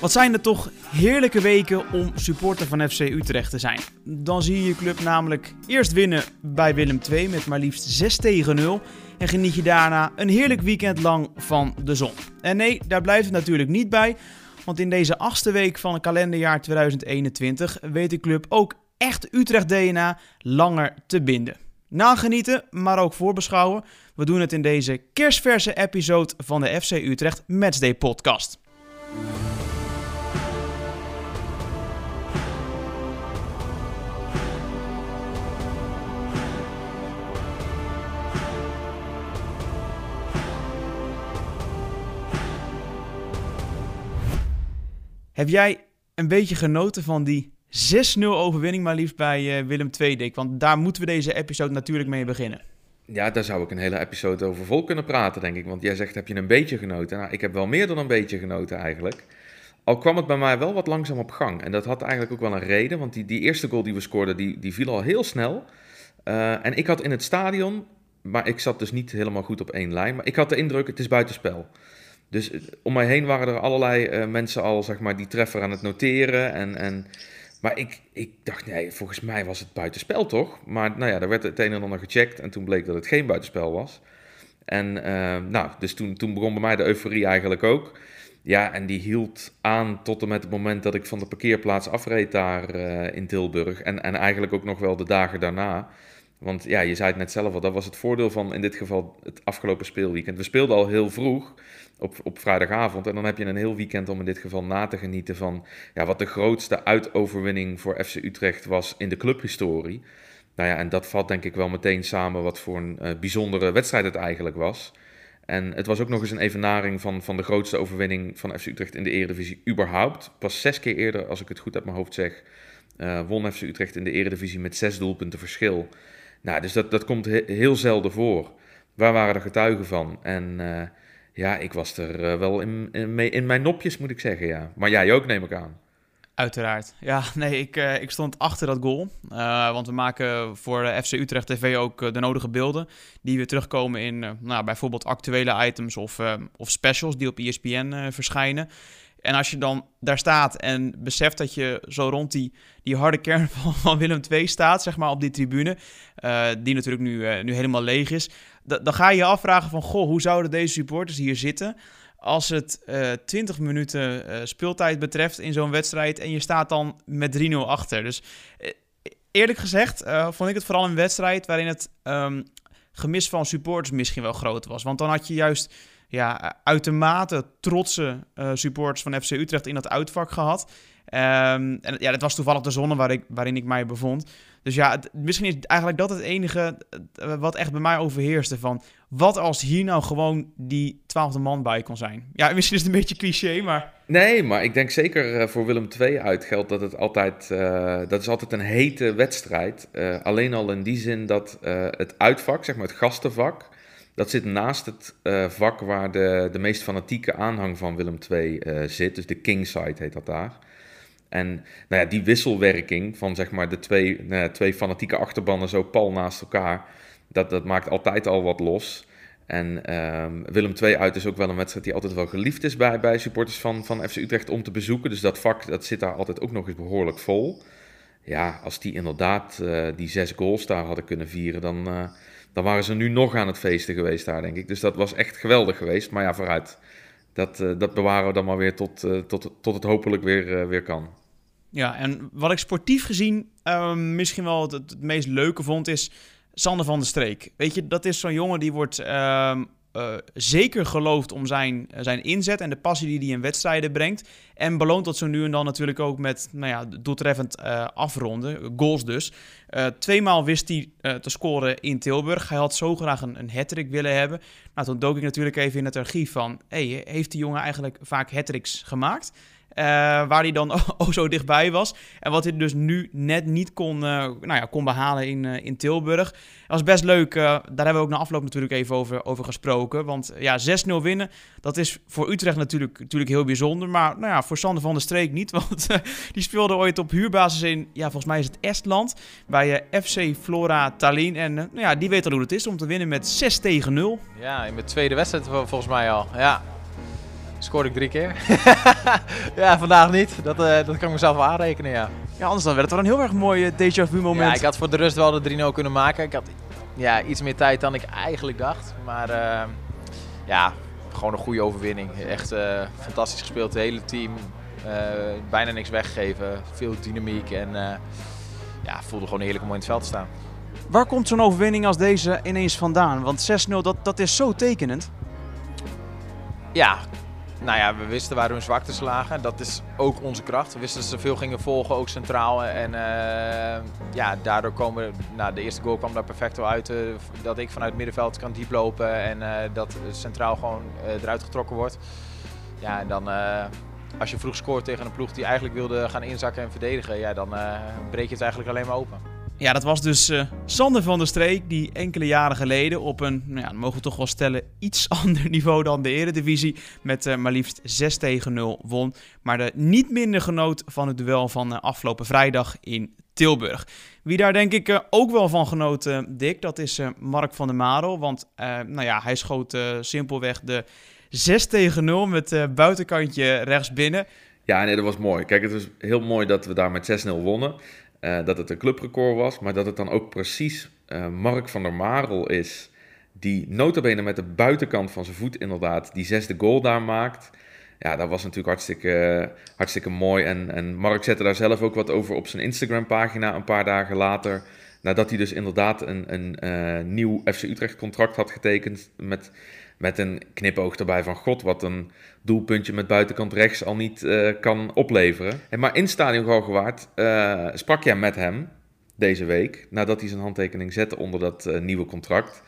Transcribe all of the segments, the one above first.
Wat zijn er toch heerlijke weken om supporter van FC Utrecht te zijn. Dan zie je je club namelijk eerst winnen bij Willem II met maar liefst 6 tegen 0. En geniet je daarna een heerlijk weekend lang van de zon. En nee, daar blijft het natuurlijk niet bij. Want in deze achtste week van het kalenderjaar 2021 weet de club ook echt Utrecht DNA langer te binden. Nagenieten, maar ook voorbeschouwen. We doen het in deze kerstverse episode van de FC Utrecht Matchday podcast. Heb jij een beetje genoten van die 6-0 overwinning maar liefst bij uh, Willem II, Dick? Want daar moeten we deze episode natuurlijk mee beginnen. Ja, daar zou ik een hele episode over vol kunnen praten, denk ik. Want jij zegt, heb je een beetje genoten? Nou, ik heb wel meer dan een beetje genoten eigenlijk. Al kwam het bij mij wel wat langzaam op gang. En dat had eigenlijk ook wel een reden. Want die, die eerste goal die we scoorden, die, die viel al heel snel. Uh, en ik had in het stadion, maar ik zat dus niet helemaal goed op één lijn. Maar ik had de indruk, het is buitenspel. Dus eh, om mij heen waren er allerlei uh, mensen al, zeg maar, die treffer aan het noteren. En, en, maar ik, ik dacht, nee, volgens mij was het buitenspel toch? Maar nou ja, daar werd het een en ander gecheckt en toen bleek dat het geen buitenspel was. En uh, nou, dus toen, toen begon bij mij de euforie eigenlijk ook. Ja, en die hield aan tot en met het moment dat ik van de parkeerplaats afreed daar in Tilburg. En, en eigenlijk ook nog wel de dagen daarna. Want ja, je zei het net zelf al, dat was het voordeel van in dit geval het afgelopen speelweekend. We speelden al heel vroeg op, op vrijdagavond. En dan heb je een heel weekend om in dit geval na te genieten van ja, wat de grootste uitoverwinning voor FC Utrecht was in de clubhistorie. Nou ja, en dat valt denk ik wel meteen samen wat voor een uh, bijzondere wedstrijd het eigenlijk was. En het was ook nog eens een evenaring van, van de grootste overwinning van FC Utrecht in de Eredivisie überhaupt. Pas zes keer eerder, als ik het goed uit mijn hoofd zeg, uh, won FC Utrecht in de Eredivisie met zes doelpunten verschil. Nou, dus dat, dat komt he heel zelden voor. Waar waren er getuigen van? En uh, ja, ik was er uh, wel in, in, mijn nopjes, moet ik zeggen, ja. Maar jij ook, neem ik aan. Uiteraard. Ja, nee, ik, uh, ik stond achter dat goal. Uh, want we maken voor FC Utrecht TV ook de nodige beelden. Die weer terugkomen in nou, bijvoorbeeld actuele items of, of specials die op ESPN verschijnen. En als je dan daar staat en beseft dat je zo rond die, die harde kern van, Willem II staat, zeg maar, op die tribune, uh, die natuurlijk nu, uh, nu helemaal leeg is, dan ga je je afvragen van, goh, hoe zouden deze supporters hier zitten als het uh, 20 minuten speeltijd betreft in zo'n wedstrijd en je staat dan met 3-0 achter. Dus eerlijk gezegd vond ik het vooral een wedstrijd waarin het um, gemis van supporters misschien wel groot was. Want dan had je juist ja, uitermate trotse uh, supporters van FC Utrecht in dat uitvak gehad. Um, en ja, dat was toevallig de zone waar ik, waarin ik mij bevond. Dus ja, misschien is eigenlijk dat het enige wat echt bij mij overheerste. Van wat als hier nou gewoon die twaalfde man bij kon zijn? Ja, misschien is het een beetje cliché, maar... Nee, maar ik denk zeker uh, voor Willem II uit geldt dat het altijd... Dat is altijd een hete wedstrijd. Alleen al in die zin dat het uitvak, zeg maar het gastenvak... Dat zit naast het uh, vak waar de, de meest fanatieke aanhang van Willem II uh, zit. Dus de Kingside heet dat daar. En nou ja, die wisselwerking van zeg maar de twee, nou twee fanatieke achterbannen zo pal naast elkaar, dat, dat maakt altijd al wat los. En um, Willem II uit is ook wel een wedstrijd die altijd wel geliefd is bij, bij supporters van, van FC Utrecht om te bezoeken. Dus dat vak dat zit daar altijd ook nog eens behoorlijk vol. Ja, als die inderdaad uh, die zes goals daar hadden kunnen vieren, dan, dan waren ze nu nog aan het feesten geweest daar, denk ik. Dus dat was echt geweldig geweest. Maar ja, vooruit. Dat, uh, dat bewaren we dan maar weer tot, tot, tot het hopelijk weer, weer kan. Ja, en wat ik sportief gezien um, misschien wel het, het, meest leuke vond, is Sander van der Streek. Weet je, dat is zo'n jongen die wordt um, uh, zeker geloofd om zijn, zijn inzet en de passie die hij in wedstrijden brengt. En beloont dat zo nu en dan natuurlijk ook met nou ja, doeltreffend uh, afronden, goals dus. Uh, tweemaal wist hij te scoren in Tilburg. Hij had zo graag een, een hat willen hebben. Nou, toen dook ik natuurlijk even in het archief van... Hey, heeft die jongen eigenlijk vaak hat gemaakt? Uh, waar hij dan oh zo dichtbij was. En wat hij dus nu net niet kon, uh, nou ja, kon behalen in, uh, in Tilburg. Dat was best leuk. daar hebben we ook na afloop natuurlijk even over, over gesproken. Want ja, 6-0 winnen, dat is voor Utrecht natuurlijk, natuurlijk heel bijzonder. Maar nou ja, voor Sander van der Streek niet. Want die speelde ooit op huurbasis in, ja, volgens mij is het Estland. Bij FC Flora Tallinn. En nou ja, die weet al hoe het is om te winnen met 6 tegen 0. Ja, in mijn tweede wedstrijd volgens mij al. Ja, scoorde ik drie keer. ja, vandaag niet. Dat, uh, dat kan ik mezelf wel aanrekenen, ja. Ja, anders dan werd het wel een heel erg mooi déjà vu moment. Ja, ik had voor de rust wel de 3-0 kunnen maken. Ik had ja, iets meer tijd dan ik eigenlijk dacht. Maar uh, ja, gewoon een goede overwinning. Echt uh, fantastisch gespeeld, het hele team. bijna niks weggegeven, veel dynamiek en ja, voelde gewoon heerlijk om in het veld te staan. Waar komt zo'n overwinning als deze ineens vandaan? Want 6-0, dat, dat is zo tekenend. Ja, nou ja, we wisten waar hun zwaktes lagen. Dat is ook onze kracht. We wisten dat ze veel gingen volgen, ook centraal. En uh, ja, daardoor komen... Nou, de eerste goal kwam daar perfect uit. Uh, dat ik vanuit het middenveld kan diep lopen en uh, dat centraal gewoon eruit getrokken wordt. Ja, en dan als je vroeg scoort tegen een ploeg die eigenlijk wilde gaan inzakken en verdedigen... Ja, dan breek je het eigenlijk alleen maar open. Ja, dat was dus uh, Sander van der Streek, die enkele jaren geleden op een, nou ja, mogen we toch wel stellen, iets ander niveau dan de Eredivisie met uh, maar liefst 6 tegen 0 won. Maar de niet minder genoot van het duel van uh, afgelopen vrijdag in Tilburg. Wie daar denk ik ook wel van genoot, Dick, dat is Mark van der Marel. Want nou ja, hij schoot simpelweg de 6 tegen 0 met buitenkantje rechts binnen. Ja, nee, dat was mooi. Kijk, het was heel mooi dat we daar met 6-0 wonnen. Uh, dat het een clubrecord was, maar dat het dan ook precies uh, Mark van der Marel is, die notabene met de buitenkant van zijn voet inderdaad die zesde goal daar maakt. Ja, dat was natuurlijk hartstikke, hartstikke mooi. En, en Mark zette daar zelf ook wat over op zijn Instagram-pagina een paar dagen later. Nadat hij dus inderdaad een, een uh, nieuw FC Utrecht contract had getekend met met een knipoog erbij van god, wat een doelpuntje met buitenkant rechts al niet uh, kan opleveren. En maar in Stadion Galgenwaard uh, sprak jij met hem deze week, nadat hij zijn handtekening zette onder dat uh, nieuwe contract.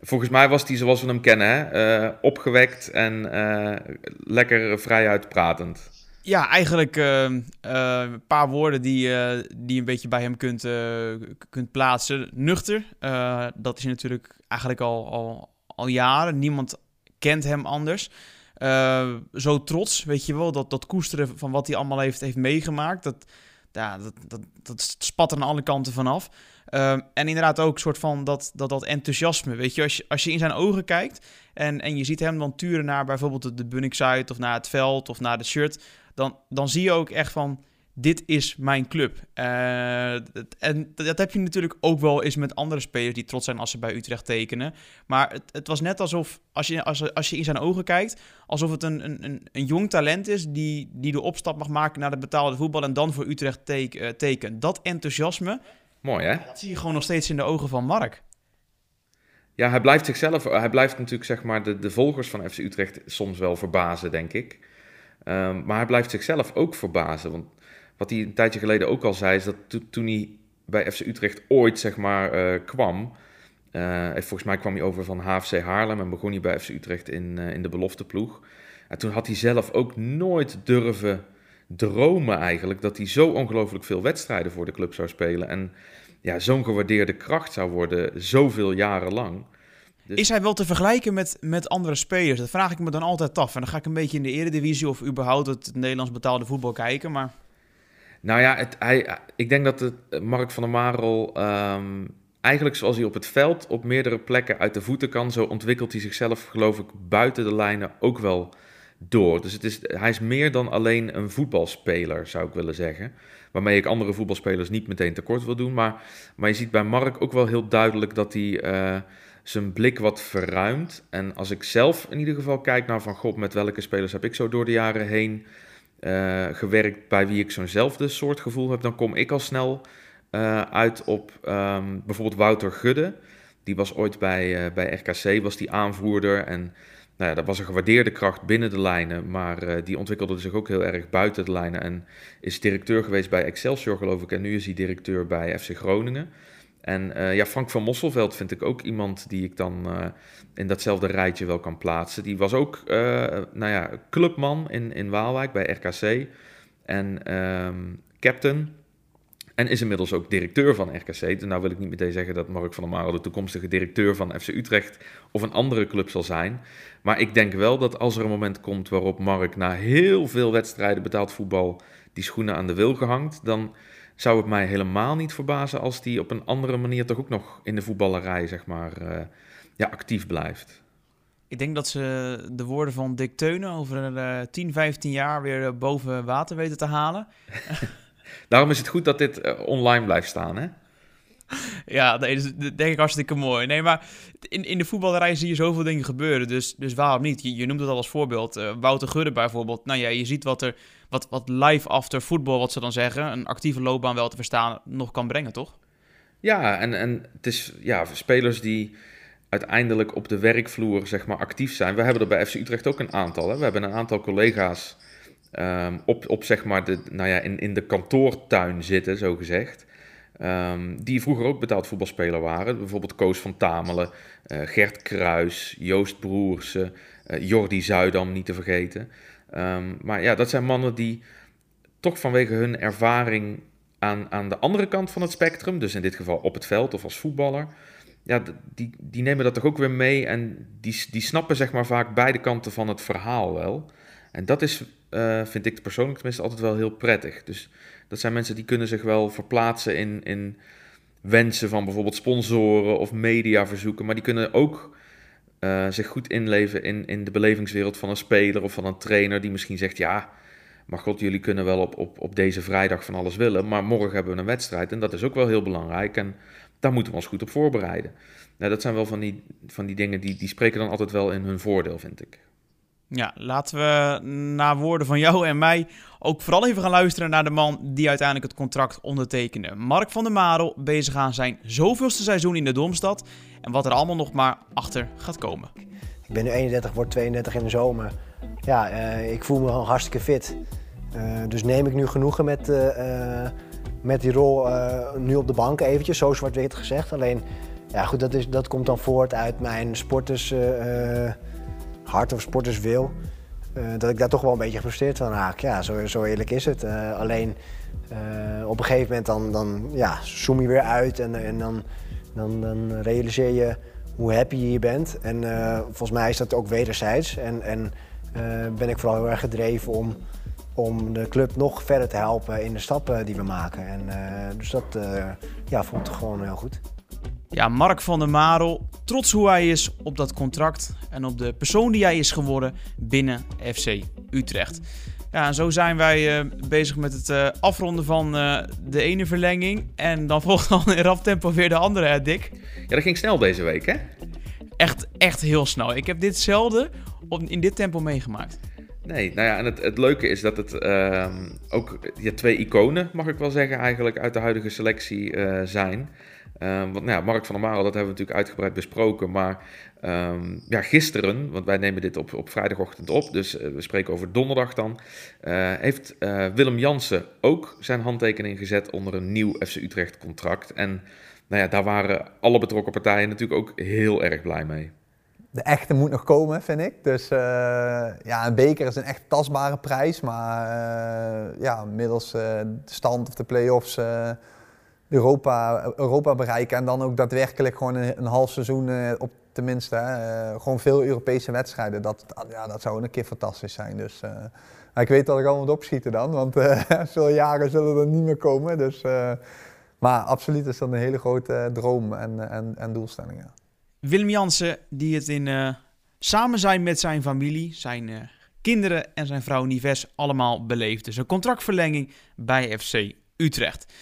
Volgens mij was hij zoals we hem kennen, hè? opgewekt en lekker vrij uitpratend. Ja, eigenlijk een paar woorden die, die je een beetje bij hem kunt, kunt plaatsen. Nuchter, dat is natuurlijk eigenlijk al, al, al jaren. Niemand kent hem anders. Uh, zo trots, weet je wel, dat, dat koesteren van wat hij allemaal heeft, heeft meegemaakt. Dat, ja, dat, dat, dat spat er aan alle kanten vanaf. Uh, en inderdaad ook een soort van dat, dat, dat enthousiasme. Weet je, als je, als je in zijn ogen kijkt en, en je ziet hem dan turen naar bijvoorbeeld de, de Bunnik of naar het veld of naar de shirt, dan, dan zie je ook echt van dit is mijn club. Uh, en dat heb je natuurlijk ook wel eens met andere spelers die trots zijn als ze bij Utrecht tekenen. Maar het, het was net alsof, als je, als, als je in zijn ogen kijkt, alsof het een, een, een jong talent is die, die de opstap mag maken naar de betaalde voetbal en dan voor Utrecht teken, uh, tekent. Dat enthousiasme, Mooi hè? Dat zie je gewoon nog steeds in de ogen van Mark. Ja, hij blijft zichzelf, hij blijft natuurlijk zeg maar de, de volgers van FC Utrecht soms wel verbazen, denk ik. Um, maar hij blijft zichzelf ook verbazen, want wat hij een tijdje geleden ook al zei, is dat toen hij bij FC Utrecht ooit zeg maar, uh, kwam. Uh, volgens mij kwam hij over van HFC Haarlem en begon hij bij FC Utrecht in, in de belofteploeg. En toen had hij zelf ook nooit durven dromen eigenlijk dat hij zo ongelooflijk veel wedstrijden voor de club zou spelen. En ja, zo'n gewaardeerde kracht zou worden zoveel jaren lang. Dus... Is hij wel te vergelijken met, met andere spelers? Dat vraag ik me dan altijd af. En dan ga ik een beetje in de eredivisie of überhaupt het Nederlands betaalde voetbal kijken. Maar nou ja, het, hij, ik denk dat eh, Mark van der Marel um, eigenlijk zoals hij op het veld op meerdere plekken uit de voeten kan, zo ontwikkelt hij zichzelf geloof ik buiten de lijnen ook wel door. Dus het is, hij is meer dan alleen een voetbalspeler, zou ik willen zeggen. Waarmee ik andere voetbalspelers niet meteen tekort wil doen. Maar, maar je ziet bij Mark ook wel heel duidelijk dat hij uh, zijn blik wat verruimt. En als ik zelf in ieder geval kijk naar van god, met welke spelers heb ik zo door de jaren heen uh, gewerkt bij wie ik zo'nzelfde soort gevoel heb, dan kom ik al snel uh, uit op um, bijvoorbeeld Wouter Gudde. Die was ooit bij, uh, bij RKC, was die aanvoerder en nou ja, dat was een gewaardeerde kracht binnen de lijnen, maar die ontwikkelde zich ook heel erg buiten de lijnen en is directeur geweest bij Excelsior geloof ik en nu is hij directeur bij FC Groningen. En uh, ja, Frank van Mosselveld vind ik ook iemand die ik dan uh, in datzelfde rijtje wel kan plaatsen. Die was ook, uh, nou ja, clubman in, in Waalwijk bij RKC en um, captain. En is inmiddels ook directeur van RKC. Dus nou wil ik niet meteen zeggen dat Mark van der Marel de toekomstige directeur van FC Utrecht of een andere club zal zijn. Maar ik denk wel dat als er een moment komt waarop Mark na heel veel wedstrijden betaald voetbal die schoenen aan de wil gehangt, dan zou het mij helemaal niet verbazen als die op een andere manier toch ook nog in de voetballerij zeg maar, uh, ja, actief blijft. Ik denk dat ze de woorden van Dick Teunen over uh, 10, 15 jaar weer boven water weten te halen. Daarom is het goed dat dit online blijft staan, hè? Ja, nee, dat denk ik hartstikke mooi. Nee, maar in, in de voetballerij zie je zoveel dingen gebeuren. Dus, dus waarom niet? Je, je noemt het al als voorbeeld. Uh, Wouter Gudde bijvoorbeeld. Nou ja, je ziet wat er wat, wat live after voetbal, wat ze dan zeggen, een actieve loopbaan wel te verstaan, nog kan brengen, toch? Ja, en, en het is ja, spelers die uiteindelijk op de werkvloer zeg maar, actief zijn. We hebben er bij FC Utrecht ook een aantal. We hebben een aantal collega's um, op, op zeg maar de, nou ja, in, in de kantoortuin zitten, zo gezegd. Um, die vroeger ook betaald voetbalspeler waren. Bijvoorbeeld Koos van Tamelen, uh, Gert Kruis, Joost Broersen, uh, Jordi Zuidam niet te vergeten. Um, maar ja, dat zijn mannen die toch vanwege hun ervaring aan, aan de andere kant van het spectrum, dus in dit geval op het veld of als voetballer, ja, die, die nemen dat toch ook weer mee en die, die snappen zeg maar vaak beide kanten van het verhaal wel. En dat is, uh, vind ik persoonlijk tenminste, altijd wel heel prettig. Dus dat zijn mensen die kunnen zich wel verplaatsen in, in wensen van bijvoorbeeld sponsoren of mediaverzoeken. Maar die kunnen ook uh, zich goed inleven in, in de belevingswereld van een speler of van een trainer die misschien zegt: Ja, maar god, jullie kunnen wel op, op, op deze vrijdag van alles willen. Maar morgen hebben we een wedstrijd en dat is ook wel heel belangrijk. En daar moeten we ons goed op voorbereiden. Nou, dat zijn wel van die, van die dingen die, die spreken dan altijd wel in hun voordeel, vind ik. Ja, laten we na woorden van jou en mij ook vooral even gaan luisteren naar de man die uiteindelijk het contract ondertekende. Mark van der Marel, bezig aan zijn zoveelste seizoen in de Domstad. En wat er allemaal nog maar achter gaat komen. Ik ben nu 31, word 32 in de zomer. Ja, uh, ik voel me gewoon hartstikke fit. Uh, dus neem ik nu genoegen met, uh, met die rol nu op de bank eventjes, zo zwart-wit gezegd. Alleen, ja goed, dat, is, dat komt dan voort uit mijn sporters hart of sporters wil, uh, dat ik daar toch wel een beetje gefrustreerd van raak. Ja, zo, zo eerlijk is het. Uh, alleen uh, op een gegeven moment dan, dan ja, zoom je weer uit en, en dan, dan, dan realiseer je hoe happy je hier bent. En volgens mij is dat ook wederzijds. En, en ben ik vooral heel erg gedreven om, om de club nog verder te helpen in de stappen die we maken. En, dus dat ja, voelt gewoon heel goed. Ja, Mark van der Marel, trots hoe hij is op dat contract en op de persoon die hij is geworden binnen FC Utrecht. Ja, en zo zijn wij uh, bezig met het uh, afronden van uh, de ene verlenging. En dan volgt dan in rap tempo weer de andere, hè, Dick? Ja, dat ging snel deze week, hè? Echt, echt heel snel. Ik heb dit zelden op, in dit tempo meegemaakt. Nee, nou ja, en het, het leuke is dat het ehm, ook ja, twee iconen, mag ik wel zeggen, eigenlijk uit de huidige selectie zijn. Um, want nou ja, Mark van der Marel, dat hebben we natuurlijk uitgebreid besproken. Maar um, ja, gisteren, want wij nemen dit op, op vrijdagochtend op, dus uh, we spreken over donderdag dan, uh, heeft uh, Willem Jansen ook zijn handtekening gezet onder een nieuw FC Utrecht contract. En nou ja, daar waren alle betrokken partijen natuurlijk ook heel erg blij mee. De echte moet nog komen, vind ik. Dus ja, een beker is een echt tastbare prijs. Maar ja, middels de stand of de play-offs Europa, Europa bereiken en dan ook daadwerkelijk gewoon een, half seizoen uh, op tenminste, uh, gewoon veel Europese wedstrijden. Dat, ja, dat zou een keer fantastisch zijn. Dus uh, ik weet dat ik al moet opschieten dan, want veel jaren zullen er niet meer komen. Dus, maar absoluut is dat een hele grote droom en, en, en doelstelling. Ja. Willem Jansen, die het in samen zijn met zijn familie, zijn kinderen en zijn vrouw Nives allemaal beleefde. Een contractverlenging bij FC Utrecht.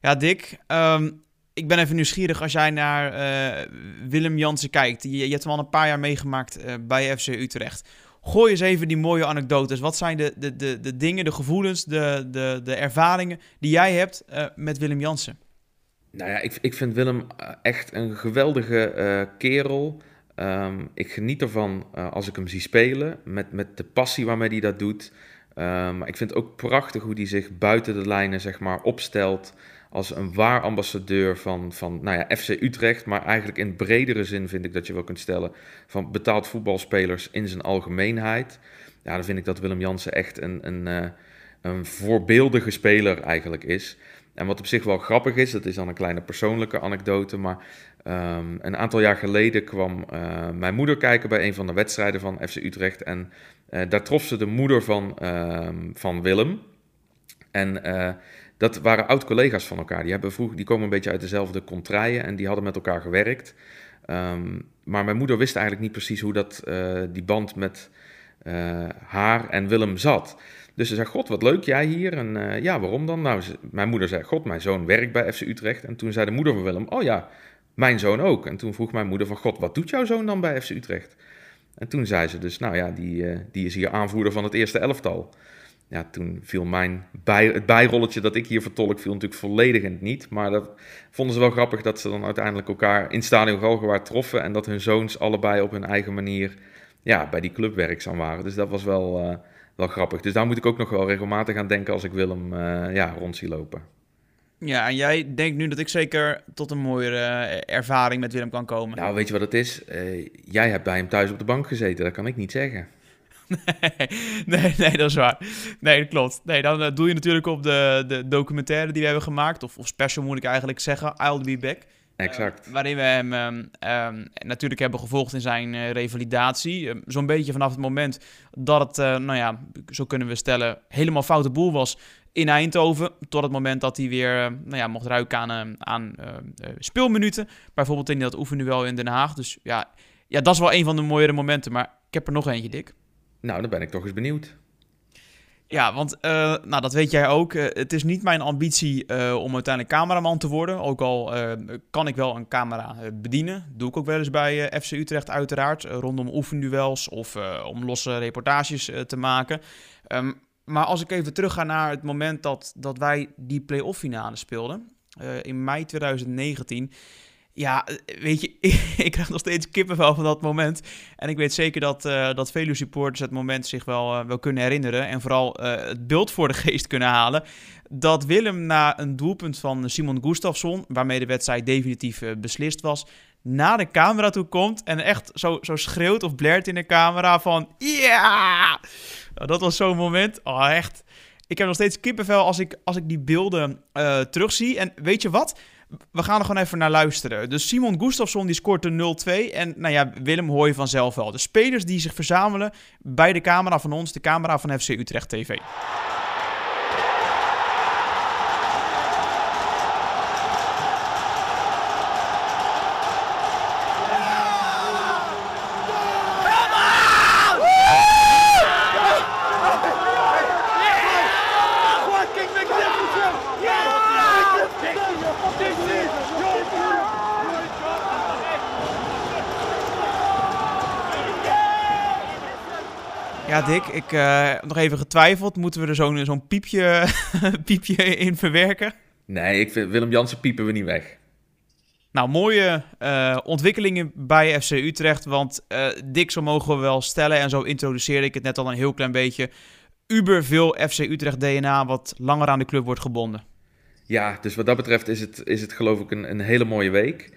Ja, Dick. Ehm, ik ben even nieuwsgierig als jij naar uh, Willem Jansen kijkt. Je, hebt hem al een paar jaar meegemaakt uh, bij FC Utrecht. Gooi eens even die mooie anekdotes. Wat zijn de, de, de, de dingen, de gevoelens, de, de, de ervaringen die jij hebt uh, met Willem Jansen? Nou ja, ik, ik vind Willem echt een geweldige kerel. Um, ik geniet ervan als ik hem zie spelen. Met, met de passie waarmee hij dat doet. Maar ik vind het ook prachtig hoe hij zich buiten de lijnen zeg maar, opstelt als een waar ambassadeur van, van nou ja, FC Utrecht, maar eigenlijk in bredere zin vind ik dat je wel kunt stellen van betaald voetbalspelers in zijn algemeenheid. Ja, dan vind ik dat Willem Jansen echt een, een, uh, een voorbeeldige speler eigenlijk is. En wat op zich wel grappig is, dat is dan een kleine persoonlijke anekdote, maar um, een aantal jaar geleden kwam uh, mijn moeder kijken bij een van de wedstrijden van FC Utrecht en uh, daar trof ze de moeder van, uh, van Willem. En dat waren oud-collega's van elkaar. Die, hebben vroeg, die komen een beetje uit dezelfde contraien en die hadden met elkaar gewerkt. Ehm, maar mijn moeder wist eigenlijk niet precies hoe dat, eh, die band met eh, haar en Willem zat. Dus ze zei, god, wat leuk jij hier. En eh, ja, waarom dan? Nou, mijn moeder zei, god, mijn zoon werkt bij FC Utrecht. En toen zei de moeder van Willem, oh ja, mijn zoon ook. En toen vroeg mijn moeder van, god, wat doet jouw zoon dan bij FC Utrecht? En toen zei ze dus, nou ja, die, die is hier aanvoerder van het eerste elftal ja, toen viel mijn bij, het bijrolletje dat ik hier vertolk, viel natuurlijk volledig in het niet. Maar dat vonden ze wel grappig dat ze dan uiteindelijk elkaar in Stadion Galgenwaard troffen. En dat hun zoons allebei op hun eigen manier ja, bij die club werkzaam waren. Dus dat was wel, uh, wel grappig. Dus daar moet ik ook nog wel regelmatig aan denken als ik Willem uh, ja, rond zie lopen. Ja, en jij denkt nu dat ik zeker tot een mooiere eh, ervaring met Willem kan komen. Nou, weet je wat het is? Uh, jij hebt bij hem thuis op de bank gezeten, dat kan ik niet zeggen. nee, nee, dat is waar. Nee, dat klopt. Nee, dan uh, doe je natuurlijk op de, de documentaire die we hebben gemaakt. Of, of special moet ik eigenlijk zeggen. I'll be back. Exact. Uh, waarin we hem um, um, natuurlijk hebben gevolgd in zijn uh, revalidatie. Um, Zo'n beetje vanaf het moment dat het, nou ja, zo kunnen we stellen, helemaal foute boel was in Eindhoven. Tot het moment dat hij weer nou ja, mocht ruiken aan, aan speelminuten. Bijvoorbeeld in dat oefenduel in Den Haag. Dus ja, ja, dat is wel een van de mooiere momenten. Maar ik heb er nog eentje, Dick. Nou, dan ben ik toch eens benieuwd. Ja, want uh, nou, dat weet jij ook. Uh, het is niet mijn ambitie uh, om uiteindelijk cameraman te worden. Ook al kan ik wel een camera bedienen. Doe ik ook wel eens bij FC Utrecht uiteraard. rondom oefenduels of om losse reportages te maken. Um, maar als ik even terug ga naar het moment dat, dat wij die play-off finale speelden. in mei 2019 ja, weet je, ik krijg nog steeds kippenvel van dat moment. En ik weet zeker dat, uh, dat vele supporters het moment zich wel, uh, wel kunnen herinneren. En vooral het beeld voor de geest kunnen halen. Dat Willem na een doelpunt van Simon Gustafsson, waarmee de wedstrijd definitief beslist was, naar de camera toe komt en echt zo, zo schreeuwt of blert in de camera van ja! Nou, dat was zo'n moment. Oh, echt. Ik heb nog steeds kippenvel als ik, als ik die beelden terugzie. En weet je wat? We gaan er gewoon even naar luisteren. Dus Simon Gustafsson die scoort de 0-2. En nou ja, Willem hoor je vanzelf wel. De spelers die zich verzamelen bij de camera van ons, de camera van FC Utrecht TV. Ik uh, heb nog even getwijfeld. Moeten we er zo'n zo'n piepje, piepje in verwerken? Nee, ik vind Willem Jansen piepen we niet weg. Nou, mooie uh, ontwikkelingen bij FC Utrecht. Want uh, Dick, zo mogen we wel stellen. En zo introduceerde ik het net al een heel klein beetje. Uber veel FC Utrecht DNA wat langer aan de club wordt gebonden. Ja, dus wat dat betreft is het, is het geloof ik een, een hele mooie week.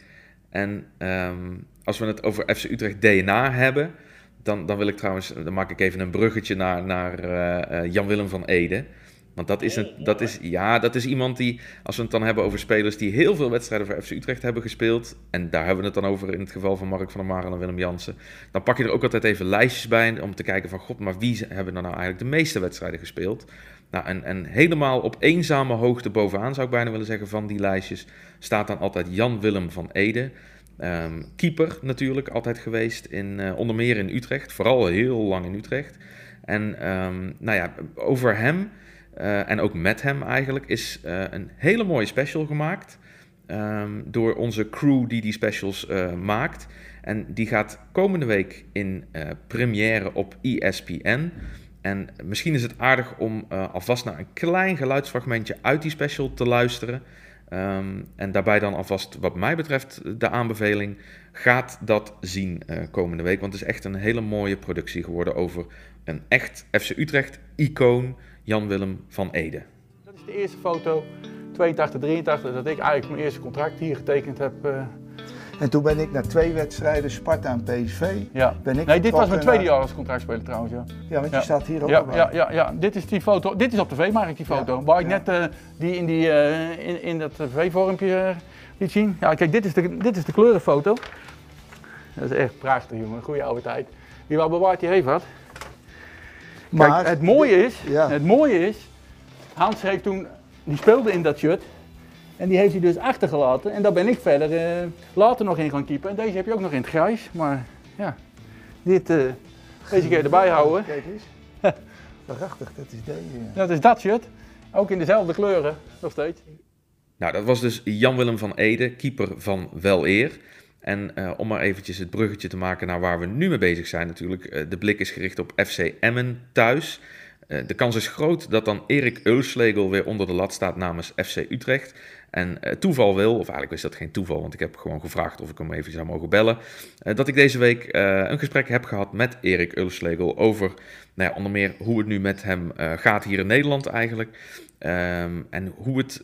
En um, als we het over FC Utrecht DNA hebben dan, dan wil ik trouwens, dan maak ik even een bruggetje naar, naar uh, Jan-Willem van Ede. Want dat is, een, dat, is, ja, dat is iemand die, als we het dan hebben over spelers die heel veel wedstrijden voor FC Utrecht hebben gespeeld. En daar hebben we het dan over in het geval van Mark van der Marel en Willem Jansen. Dan pak je er ook altijd even lijstjes bij om te kijken van god, maar wie hebben er nou eigenlijk de meeste wedstrijden gespeeld? Nou, en, en helemaal op eenzame hoogte bovenaan zou ik bijna willen zeggen van die lijstjes staat dan altijd Jan-Willem van Ede. Um, keeper natuurlijk altijd geweest, in, uh, onder meer in Utrecht, vooral heel lang in Utrecht. En um, nou ja, over hem uh, en ook met hem eigenlijk is uh, een hele mooie special gemaakt. Um, door onze crew die die specials maakt. En die gaat komende week in première op ESPN. En misschien is het aardig om alvast naar een klein geluidsfragmentje uit die special te luisteren. Um, en daarbij dan alvast, wat mij betreft, de aanbeveling: gaat dat zien uh, komende week. Want het is echt een hele mooie productie geworden over een echt FC Utrecht-icoon, Jan-Willem van Ede. Dat is de eerste foto, 82, 83, dat ik eigenlijk mijn eerste contract hier getekend heb. Uh... En toen ben ik na twee wedstrijden Sparta en PSV. Ja. Ben ik nee, dit was mijn tweede jaar als contractspeler trouwens. Ja, ja want je ja. staat hier ook ja, ja, ja, ja, dit is die foto. Dit is op tv, maak ik die foto. Waar ik net uh, die in, die, uh, in, in dat tv-vormpje uh, liet zien. Ja, kijk, dit is, de, dit is de kleurenfoto. Dat is echt prachtig, jongen. Goeie oude tijd. Wie waar bewaart die heeft wat. Maar kijk, het mooie is, het mooie is, Hans heeft toen, die speelde in dat shirt. En die heeft hij dus achtergelaten. En daar ben ik verder eh, later nog in gaan keepen. En deze heb je ook nog in het grijs. Maar ja, dit, eh, deze keer erbij houden. Kijk eens. Prachtig, dat is deze. Dat is dat shirt. Ook in dezelfde kleuren, nog steeds. Nou, dat was dus Jan-Willem van Ede, keeper van Wel Eer. En eh, om maar eventjes het bruggetje te maken naar waar we nu mee bezig zijn natuurlijk. eh, de blik is gericht op FC Emmen thuis. Eh, de kans is groot dat dan Erik Eulslegel weer onder de lat staat namens FC Utrecht. En eh, toeval wil, of eigenlijk is dat geen toeval, want ik heb gewoon gevraagd of ik hem even zou mogen bellen. eh, dat ik deze week een gesprek heb gehad met Erik Eulslegel over nou ja, onder meer hoe het nu met hem gaat hier in Nederland eigenlijk. Ehm, en hoe het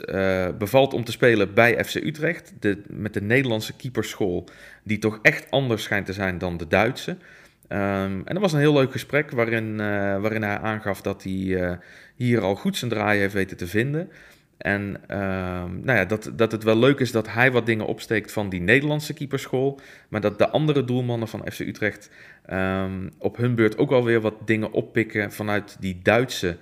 bevalt om te spelen bij FC Utrecht. Met de Nederlandse keeperschool, die toch echt anders schijnt te zijn dan de Duitse. Ehm, en dat was een heel leuk gesprek waarin, eh, waarin hij aangaf dat hij eh, hier al goed zijn draai heeft weten te vinden. En ehm, nou ja, dat, dat het wel leuk is dat hij wat dingen opsteekt van die Nederlandse keeperschool. Maar dat de andere doelmannen van FC Utrecht ehm, op hun beurt ook alweer wat dingen oppikken vanuit die Duitse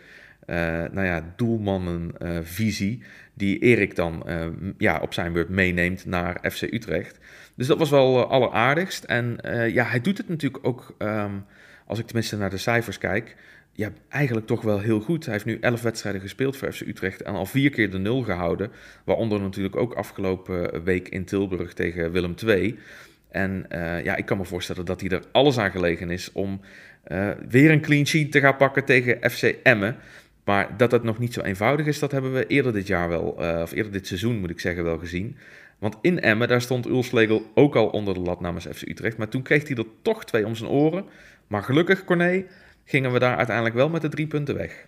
nou ja, doelmannenvisie. die Erik dan eh, ja, op zijn beurt meeneemt naar FC Utrecht. Dus dat was wel eh, alleraardigst. En eh, ja, hij doet het natuurlijk ook, ehm, als ik tenminste naar de cijfers kijk, ja, eigenlijk toch wel heel goed. Hij heeft nu 11 wedstrijden gespeeld voor FC Utrecht en al vier keer de nul gehouden. Waaronder natuurlijk ook afgelopen week in Tilburg tegen Willem II. En eh, ja, ik kan me voorstellen dat hij er alles aan gelegen is om eh, weer een clean sheet te gaan pakken tegen FC Emmen. Maar dat het nog niet zo eenvoudig is, dat hebben we eerder dit jaar wel, eh, of eerder dit seizoen moet ik zeggen, wel gezien. Want in Emmen, daar stond Ulslegel ook al onder de lat namens FC Utrecht. Maar toen kreeg hij er toch twee om zijn oren. Maar gelukkig, Corné, gingen we daar uiteindelijk wel met de drie punten weg.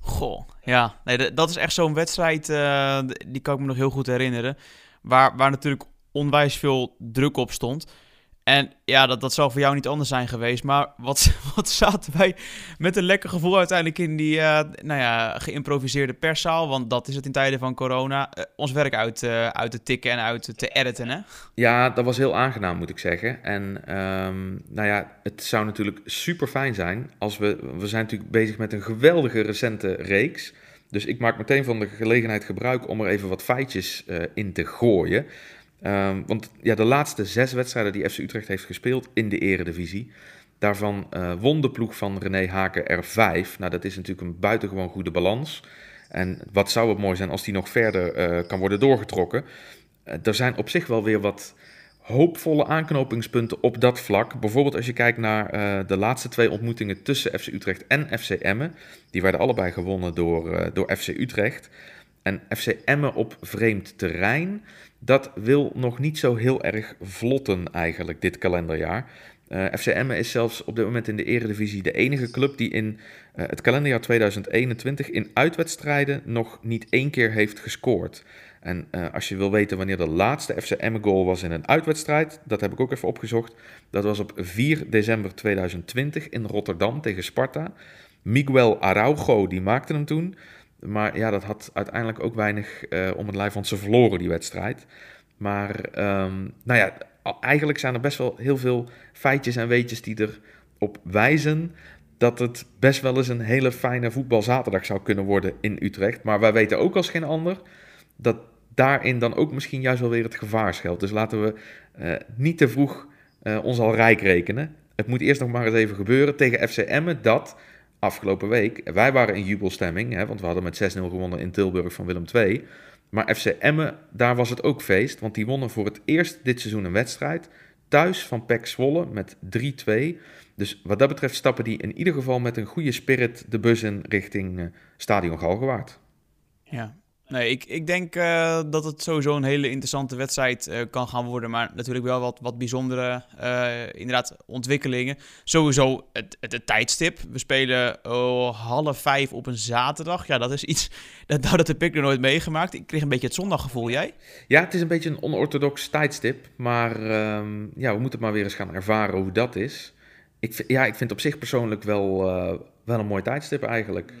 Goh, ja. Nee, dat is echt zo'n wedstrijd, eh, die kan ik me nog heel goed herinneren. Waar, waar natuurlijk onwijs veel druk op stond. En ja, dat, dat zal voor jou niet anders zijn geweest. Maar wat, wat zaten wij met een lekker gevoel uiteindelijk in die eh, nou ja, geïmproviseerde perszaal. Want dat is het in tijden van corona. eh, ons werk uit, eh, uit te tikken en uit te editen, hè? Ja, dat was heel aangenaam, moet ik zeggen. En ehm, nou ja, het zou natuurlijk super fijn zijn als we. We zijn natuurlijk bezig met een geweldige recente reeks. Dus ik maak meteen van de gelegenheid gebruik om er even wat feitjes in te gooien. Ehm, want ja, de laatste zes wedstrijden die FC Utrecht heeft gespeeld in de Eredivisie. Daarvan eh, won de ploeg van René Haken er vijf. Nou, dat is natuurlijk een buitengewoon goede balans. En wat zou het mooi zijn als die nog verder eh, kan worden doorgetrokken. Eh, er zijn op zich wel weer wat hoopvolle aanknopingspunten op dat vlak. Bijvoorbeeld als je kijkt naar de laatste twee ontmoetingen tussen FC Utrecht en FC Emmen. Die werden allebei gewonnen door, door FC Utrecht. En FC Emmen op vreemd terrein, dat wil nog niet zo heel erg vlotten eigenlijk dit kalenderjaar. Eh, FC Emmen is zelfs op dit moment in de Eredivisie de enige club die in eh, het kalenderjaar 2021 in uitwedstrijden nog niet één keer heeft gescoord. En eh, als je wil weten wanneer de laatste FC Emmen goal was in een uitwedstrijd, dat heb ik ook even opgezocht. Dat was op 4 december 2020 in Rotterdam tegen Sparta. Miguel Araujo, die maakte hem toen. Maar ja, dat had uiteindelijk ook weinig eh, om het lijf, want ze verloren die wedstrijd. Maar ehm, nou ja, eigenlijk zijn er best wel heel veel feitjes en weetjes die erop wijzen dat het best wel eens een hele fijne voetbalzaterdag zou kunnen worden in Utrecht. Maar wij weten ook als geen ander dat daarin dan ook misschien juist wel weer het gevaar schuilt. Dus laten we eh, niet te vroeg eh, ons al rijk rekenen. Het moet eerst nog maar eens even gebeuren tegen FC dat afgelopen week, wij waren in jubelstemming, hè, want we hadden met 6-0 gewonnen in Tilburg van Willem II. Maar FC Emmen, daar was het ook feest, want die wonnen voor het eerst dit seizoen een wedstrijd. Thuis van PEC Zwolle met 3-2. Dus wat dat betreft stappen die in ieder geval met een goede spirit de bus in richting eh, Stadion Galgenwaard. Ja. Nee, ik, ik denk eh, dat het sowieso een hele interessante wedstrijd eh, kan gaan worden. Maar natuurlijk wel wat, wat bijzondere eh, inderdaad, ontwikkelingen. Sowieso het, het, tijdstip. We spelen oh, half vijf op een zaterdag. Ja, dat is iets. Dat, dat heb ik nog nooit meegemaakt. Ik kreeg een beetje het zondaggevoel. Jij? Ja, het is een beetje een onorthodox tijdstip, maar ehm, ja, we moeten het maar weer eens gaan ervaren hoe dat is. Ik, ja, ik vind op zich persoonlijk wel, wel een mooi tijdstip eigenlijk.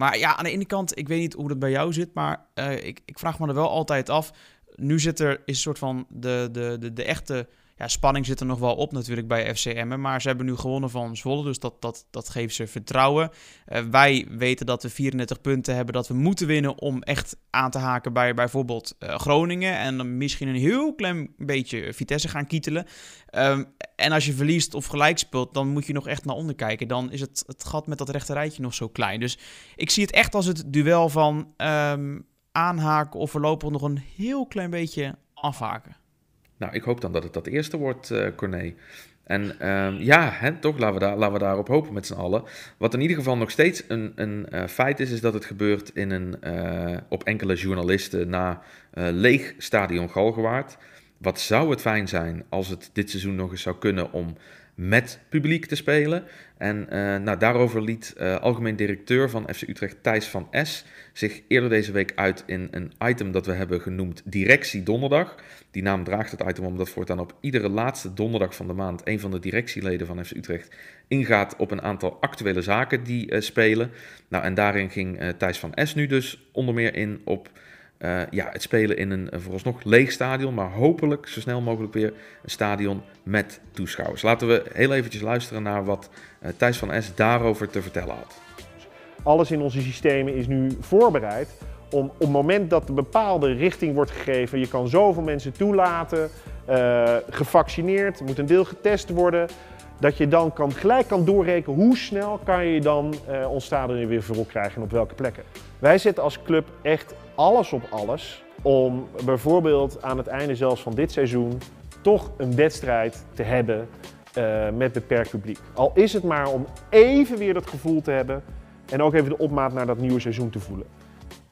Maar ja, aan de ene kant, ik weet niet hoe dat bij jou zit, maar eh, ik, ik vraag me er wel altijd af. Nu zit er is een soort van de, de, de, de echte ja, spanning zit er nog wel op natuurlijk bij FCM. Maar ze hebben nu gewonnen van Zwolle, dus dat, dat, dat geeft ze vertrouwen. Uh, wij weten dat we 34 punten hebben, dat we moeten winnen om echt aan te haken bij bijvoorbeeld uh, Groningen. En dan misschien een heel klein beetje Vitesse gaan kietelen. Um, en als je verliest of gelijk speelt, dan moet je nog echt naar onder kijken. Dan is het, het gat met dat rechte rijtje nog zo klein. Dus ik zie het echt als het duel van um, aanhaken of voorlopig nog een heel klein beetje afhaken. Nou, ik hoop dan dat het dat eerste wordt, uh, Corné. En um, ja, hè, toch, laten we, daar, laten we daarop hopen met z'n allen. Wat in ieder geval nog steeds een, een uh, feit is, is dat het gebeurt in een, uh, op enkele journalisten na leeg stadion Galgenwaard. Wat zou het fijn zijn als het dit seizoen nog eens zou kunnen om met publiek te spelen. En uh, nou, daarover liet uh, algemeen directeur van FC Utrecht Thijs van S zich eerder deze week uit in een item dat we hebben genoemd Directie Donderdag. Die naam draagt het item omdat voortaan op iedere laatste donderdag van de maand een van de directieleden van FC Utrecht ingaat op een aantal actuele zaken die uh, spelen. Nou, en daarin ging Thijs van S nu dus onder meer in op uh, ja, het spelen in een vooralsnog leeg stadion, maar hopelijk zo snel mogelijk weer een stadion met toeschouwers. Laten we heel eventjes luisteren naar wat uh, Thijs van S daarover te vertellen had. Alles in onze systemen is nu voorbereid om op het moment dat een bepaalde richting wordt gegeven, je kan zoveel mensen toelaten, uh, gevaccineerd, moet een deel getest worden, dat je dan kan, gelijk kan doorrekenen hoe snel kan je dan ons stadion weer vol krijgen en op welke plekken. Wij zetten als club echt alles op alles om bijvoorbeeld aan het einde zelfs van dit seizoen toch een wedstrijd te hebben uh, met beperkt publiek. Al is het maar om even weer dat gevoel te hebben en ook even de opmaat naar dat nieuwe seizoen te voelen.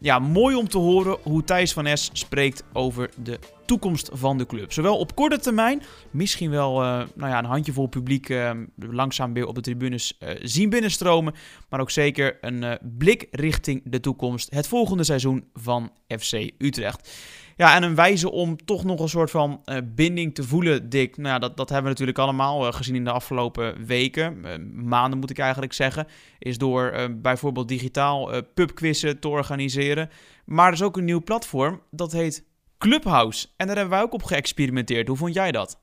Ja, mooi om te horen hoe Thijs van Es spreekt over de toekomst van de club. Zowel op korte termijn, misschien wel uh, nou ja, een handjevol publiek uh, langzaam weer op de tribunes uh, zien binnenstromen. Maar ook zeker een blik richting de toekomst. Het volgende seizoen van FC Utrecht. Ja, en een wijze om toch nog een soort van uh, binding te voelen, Dick. Nou ja, dat, dat hebben we natuurlijk allemaal uh, gezien in de afgelopen weken. Uh, maanden moet ik eigenlijk zeggen. Is door bijvoorbeeld digitaal pubquizzen te organiseren. Maar er is ook een nieuw platform, dat heet Clubhouse. En daar hebben wij ook op geëxperimenteerd. Hoe vond jij dat?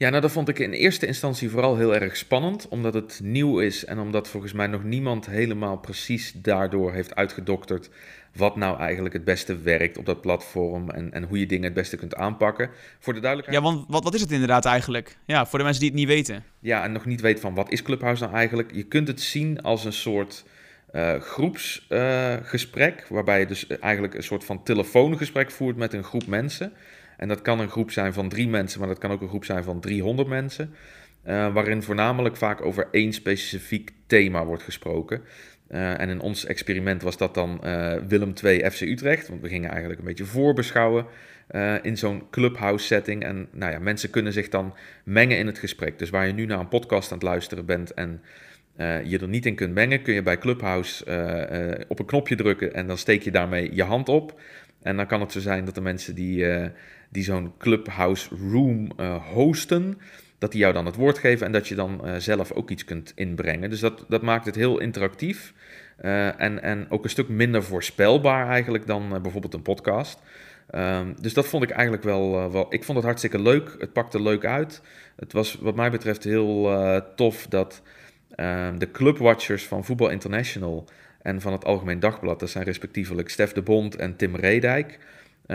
Ja, nou dat vond ik in eerste instantie vooral heel erg spannend, omdat het nieuw is en omdat volgens mij nog niemand helemaal precies daardoor heeft uitgedokterd wat nou eigenlijk het beste werkt op dat platform en, en hoe je dingen het beste kunt aanpakken. Voor de duidelijkheid. Ja, want wat, wat is het inderdaad eigenlijk? Ja, voor de mensen die het niet weten. Ja, en nog niet weten van wat is Clubhouse nou eigenlijk. Je kunt het zien als een soort uh, groepsgesprek, uh, waarbij je dus eigenlijk een soort van telefoongesprek voert met een groep mensen. En dat kan een groep zijn van drie mensen, maar dat kan ook een groep zijn van 300 mensen. Uh, waarin voornamelijk vaak over één specifiek thema wordt gesproken. Uh, en in ons experiment was dat dan uh, Willem II FC Utrecht. Want we gingen eigenlijk een beetje voorbeschouwen in zo'n clubhouse setting. En nou ja, mensen kunnen zich dan mengen in het gesprek. Dus waar je nu naar een podcast aan het luisteren bent en je er niet in kunt mengen, kun je bij Clubhouse op een knopje drukken en dan steek je daarmee je hand op. En dan kan het zo zijn dat de mensen die, die zo'n Clubhouse room hosten dat die jou dan het woord geven en dat je dan uh, zelf ook iets kunt inbrengen. Dus dat, dat maakt het heel interactief uh, en, en ook een stuk minder voorspelbaar eigenlijk dan bijvoorbeeld een podcast. Um, dus dat vond ik eigenlijk wel, wel, ik vond het hartstikke leuk. Het pakte leuk uit. Het was wat mij betreft heel tof dat ehm, de clubwatchers van Voetbal International en van het Algemeen Dagblad, dat zijn respectievelijk Stef de Bond en Tim Redijk,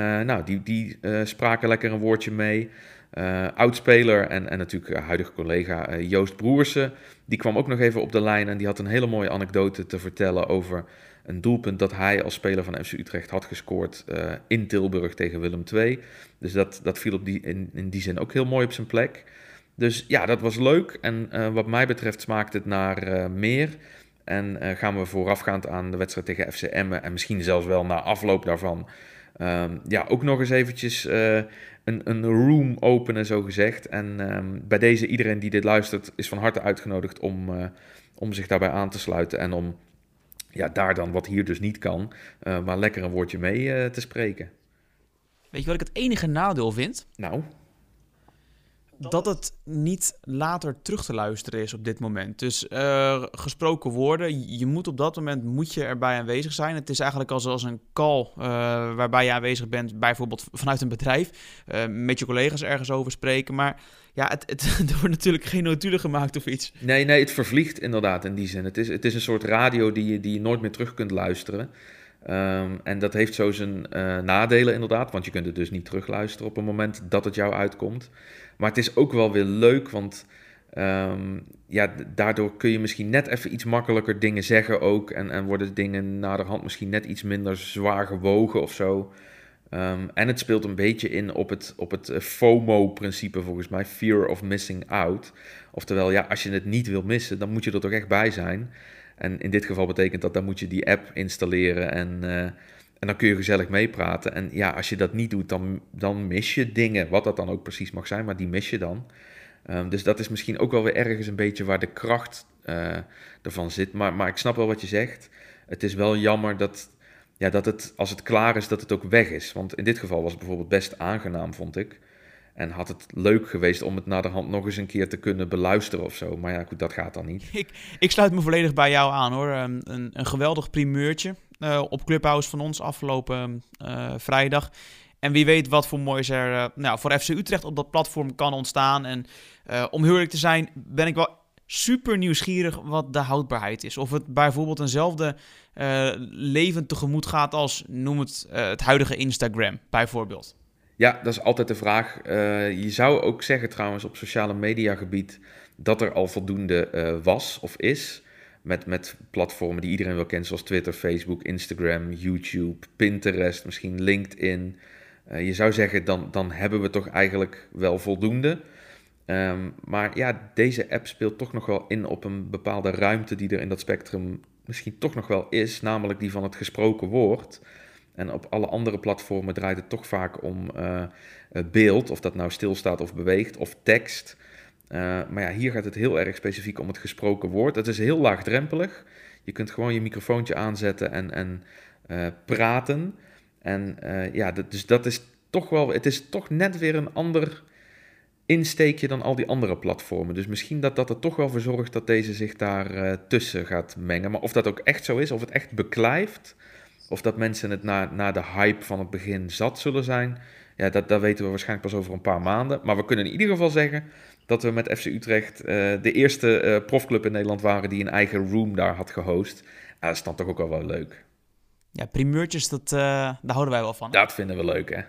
nou, die, die spraken lekker een woordje mee. Uh, oudspeler en, en natuurlijk huidige collega Joost Broersen. Die kwam ook nog even op de lijn en die had een hele mooie anekdote te vertellen over een doelpunt dat hij als speler van FC Utrecht had gescoord in Tilburg tegen Willem II. Dus dat, dat viel op die, in, in die zin ook heel mooi op zijn plek. Dus ja, dat was leuk. En wat mij betreft smaakt het naar meer. En gaan we voorafgaand aan de wedstrijd tegen FC Emmen en misschien zelfs wel na afloop daarvan... Um, ja, ook nog eens eventjes een, een room openen, zo gezegd. En um, bij deze, iedereen die dit luistert, is van harte uitgenodigd om, uh, om zich daarbij aan te sluiten. En om ja, daar dan, wat hier dus niet kan, uh, maar lekker een woordje mee te spreken. Weet je wat ik het enige nadeel vind? Nou? Dat het niet later terug te luisteren is op dit moment. Dus uh, gesproken woorden, je moet op dat moment moet je erbij aanwezig zijn. Het is eigenlijk als, als een call uh, waarbij je aanwezig bent, bijvoorbeeld vanuit een bedrijf, uh, met je collega's ergens over spreken. Maar ja, het, het, er wordt natuurlijk geen notulen gemaakt of iets. Nee, nee, het vervliegt inderdaad in die zin. Het is, het is een soort radio die je, die je nooit meer terug kunt luisteren. Ehm, en dat heeft zo zijn eh, nadelen inderdaad, want je kunt het dus niet terugluisteren op het moment dat het jou uitkomt. Maar het is ook wel weer leuk, want ehm, ja, daardoor kun je misschien net even iets makkelijker dingen zeggen ook. En, en worden dingen naderhand misschien net iets minder zwaar gewogen of zo. Ehm, en het speelt een beetje in op het, op het eh, FOMO-principe volgens mij, fear of missing out. Oftewel, ja, als je het niet wil missen, dan moet je er toch echt bij zijn. En in dit geval betekent dat, dan moet je die app installeren en, uh, en dan kun je gezellig meepraten. En ja, als je dat niet doet, dan, dan mis je dingen, wat dat dan ook precies mag zijn, maar die mis je dan. Um, dus dat is misschien ook wel weer ergens een beetje waar de kracht uh, ervan zit. Maar, maar ik snap wel wat je zegt. Het is wel jammer dat, ja, dat het, als het klaar is, dat het ook weg is. Want in dit geval was het bijvoorbeeld best aangenaam, vond ik. En had het leuk geweest om het naar de hand nog eens een keer te kunnen beluisteren of zo. Maar ja, goed, dat gaat dan niet. Ik, ik sluit me volledig bij jou aan hoor. Een, een, een geweldig primeurtje uh, op Clubhouse van ons afgelopen uh, vrijdag. En wie weet wat voor moois er uh, nou, voor FC Utrecht op dat platform kan ontstaan. En om heel eerlijk te zijn, ben ik wel super nieuwsgierig wat de houdbaarheid is. Of het bijvoorbeeld eenzelfde leven tegemoet gaat als, noem het, het huidige Instagram bijvoorbeeld. Ja, dat is altijd de vraag. Je zou ook zeggen trouwens op sociale media gebied dat er al voldoende was of is. Met, met platformen die iedereen wel kent, zoals Twitter, Facebook, Instagram, YouTube, Pinterest, misschien LinkedIn. Uh, je zou zeggen, dan, dan hebben we toch eigenlijk wel voldoende. Um, maar ja, deze app speelt toch nog wel in op een bepaalde ruimte die er in dat spectrum misschien toch nog wel is, namelijk die van het gesproken woord. En op alle andere platformen draait het toch vaak om uh, beeld, of dat nou stilstaat of beweegt, of tekst. Uh, maar ja, hier gaat het heel erg specifiek om het gesproken woord. Het is heel laagdrempelig. Je kunt gewoon je microfoontje aanzetten en, en uh, praten. En ja, dat, dus dat is toch wel, het is toch net weer een ander insteekje dan al die andere platformen. Dus misschien dat dat er toch wel voor zorgt dat deze zich daar tussen gaat mengen. Maar of dat ook echt zo is, of het echt beklijft, of dat mensen het na, na de hype van het begin zat zullen zijn, ja, dat, dat weten we waarschijnlijk pas over een paar maanden. Maar we kunnen in ieder geval zeggen dat we met FC Utrecht uh, de eerste uh, profclub in Nederland waren die een eigen room daar had gehost. Dat is dan toch ook wel wel leuk. Ja, primeurtjes, dat, eh, daar houden wij wel van. Dat vinden we leuk, hè?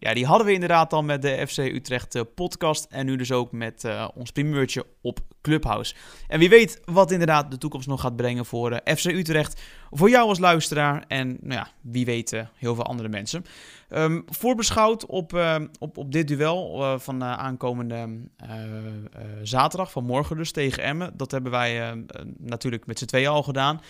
Ja, die hadden we inderdaad al met de FC Utrecht uh, podcast. En nu dus ook met uh, ons primeurtje op Clubhouse. En wie weet wat inderdaad de toekomst nog gaat brengen voor uh, FC Utrecht. Voor jou als luisteraar en nou ja, wie weet heel veel andere mensen. Um, voorbeschouwd op, op, op dit duel van aankomende zaterdag, van morgen dus tegen Emmen. Dat hebben wij natuurlijk met z'n tweeën al gedaan.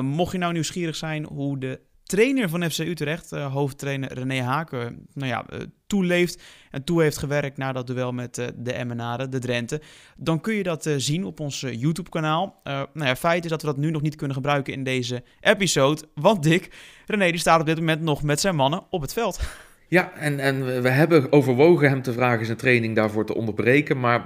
mocht je nou nieuwsgierig zijn hoe de trainer van FC Utrecht, uh, hoofdtrainer René Haken, nou ja, uh, toeleeft en toe heeft gewerkt na dat duel met uh, de Emmenaren, de Drenthe, dan kun je dat zien op ons YouTube-kanaal. nou ja, feit is dat we dat nu nog niet kunnen gebruiken in deze episode, want Dick, René die staat op dit moment nog met zijn mannen op het veld. Ja, en, en we hebben overwogen hem te vragen zijn training daarvoor te onderbreken, maar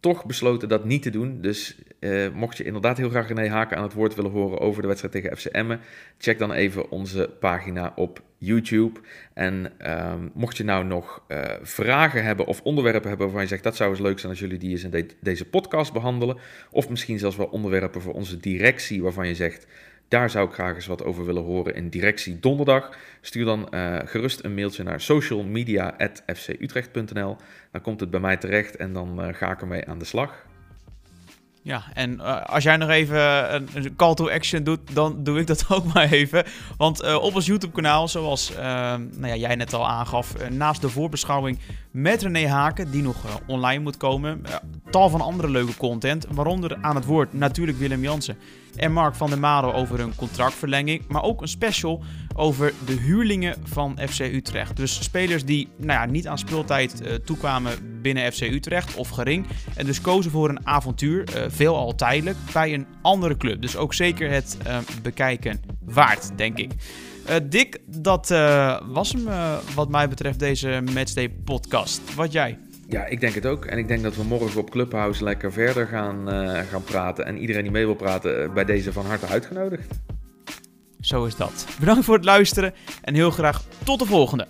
toch besloten dat niet te doen. Dus uh, mocht je inderdaad heel graag René Haken aan het woord willen horen over de wedstrijd tegen FC Emmen, check dan even onze pagina op YouTube. En um, mocht je nou nog uh, vragen hebben of onderwerpen hebben waarvan je zegt dat zou eens leuk zijn als jullie die eens in de deze podcast behandelen, of misschien zelfs wel onderwerpen voor onze directie waarvan je zegt daar zou ik graag eens wat over willen horen in directie donderdag. Stuur dan uh, gerust een mailtje naar socialmedia.fcutrecht.nl. Dan komt het bij mij terecht en dan uh, ga ik ermee aan de slag. Ja, en uh, als jij nog even een, een, call to action doet, dan doe ik dat ook maar even. Want uh, op ons YouTube-kanaal, zoals nou ja, jij net al aangaf, naast de voorbeschouwing met René Haken, die nog online moet komen, tal van andere leuke content, waaronder aan het woord natuurlijk Willem Jansen en Mark van der Maro over een contractverlenging, maar ook een special over de huurlingen van FC Utrecht. Dus spelers die nou ja, niet aan speeltijd uh, toekwamen binnen FC Utrecht of gering en dus kozen voor een avontuur, uh, veelal tijdelijk, bij een andere club. Dus ook zeker het uh, bekijken waard, denk ik. Uh, Dick, dat was hem wat mij betreft deze Matchday podcast. Wat jij? Ja, ik denk het ook. En ik denk dat we morgen op Clubhouse lekker verder gaan, gaan praten. En iedereen die mee wil praten, bij deze van harte uitgenodigd. Zo is dat. Bedankt voor het luisteren en heel graag tot de volgende.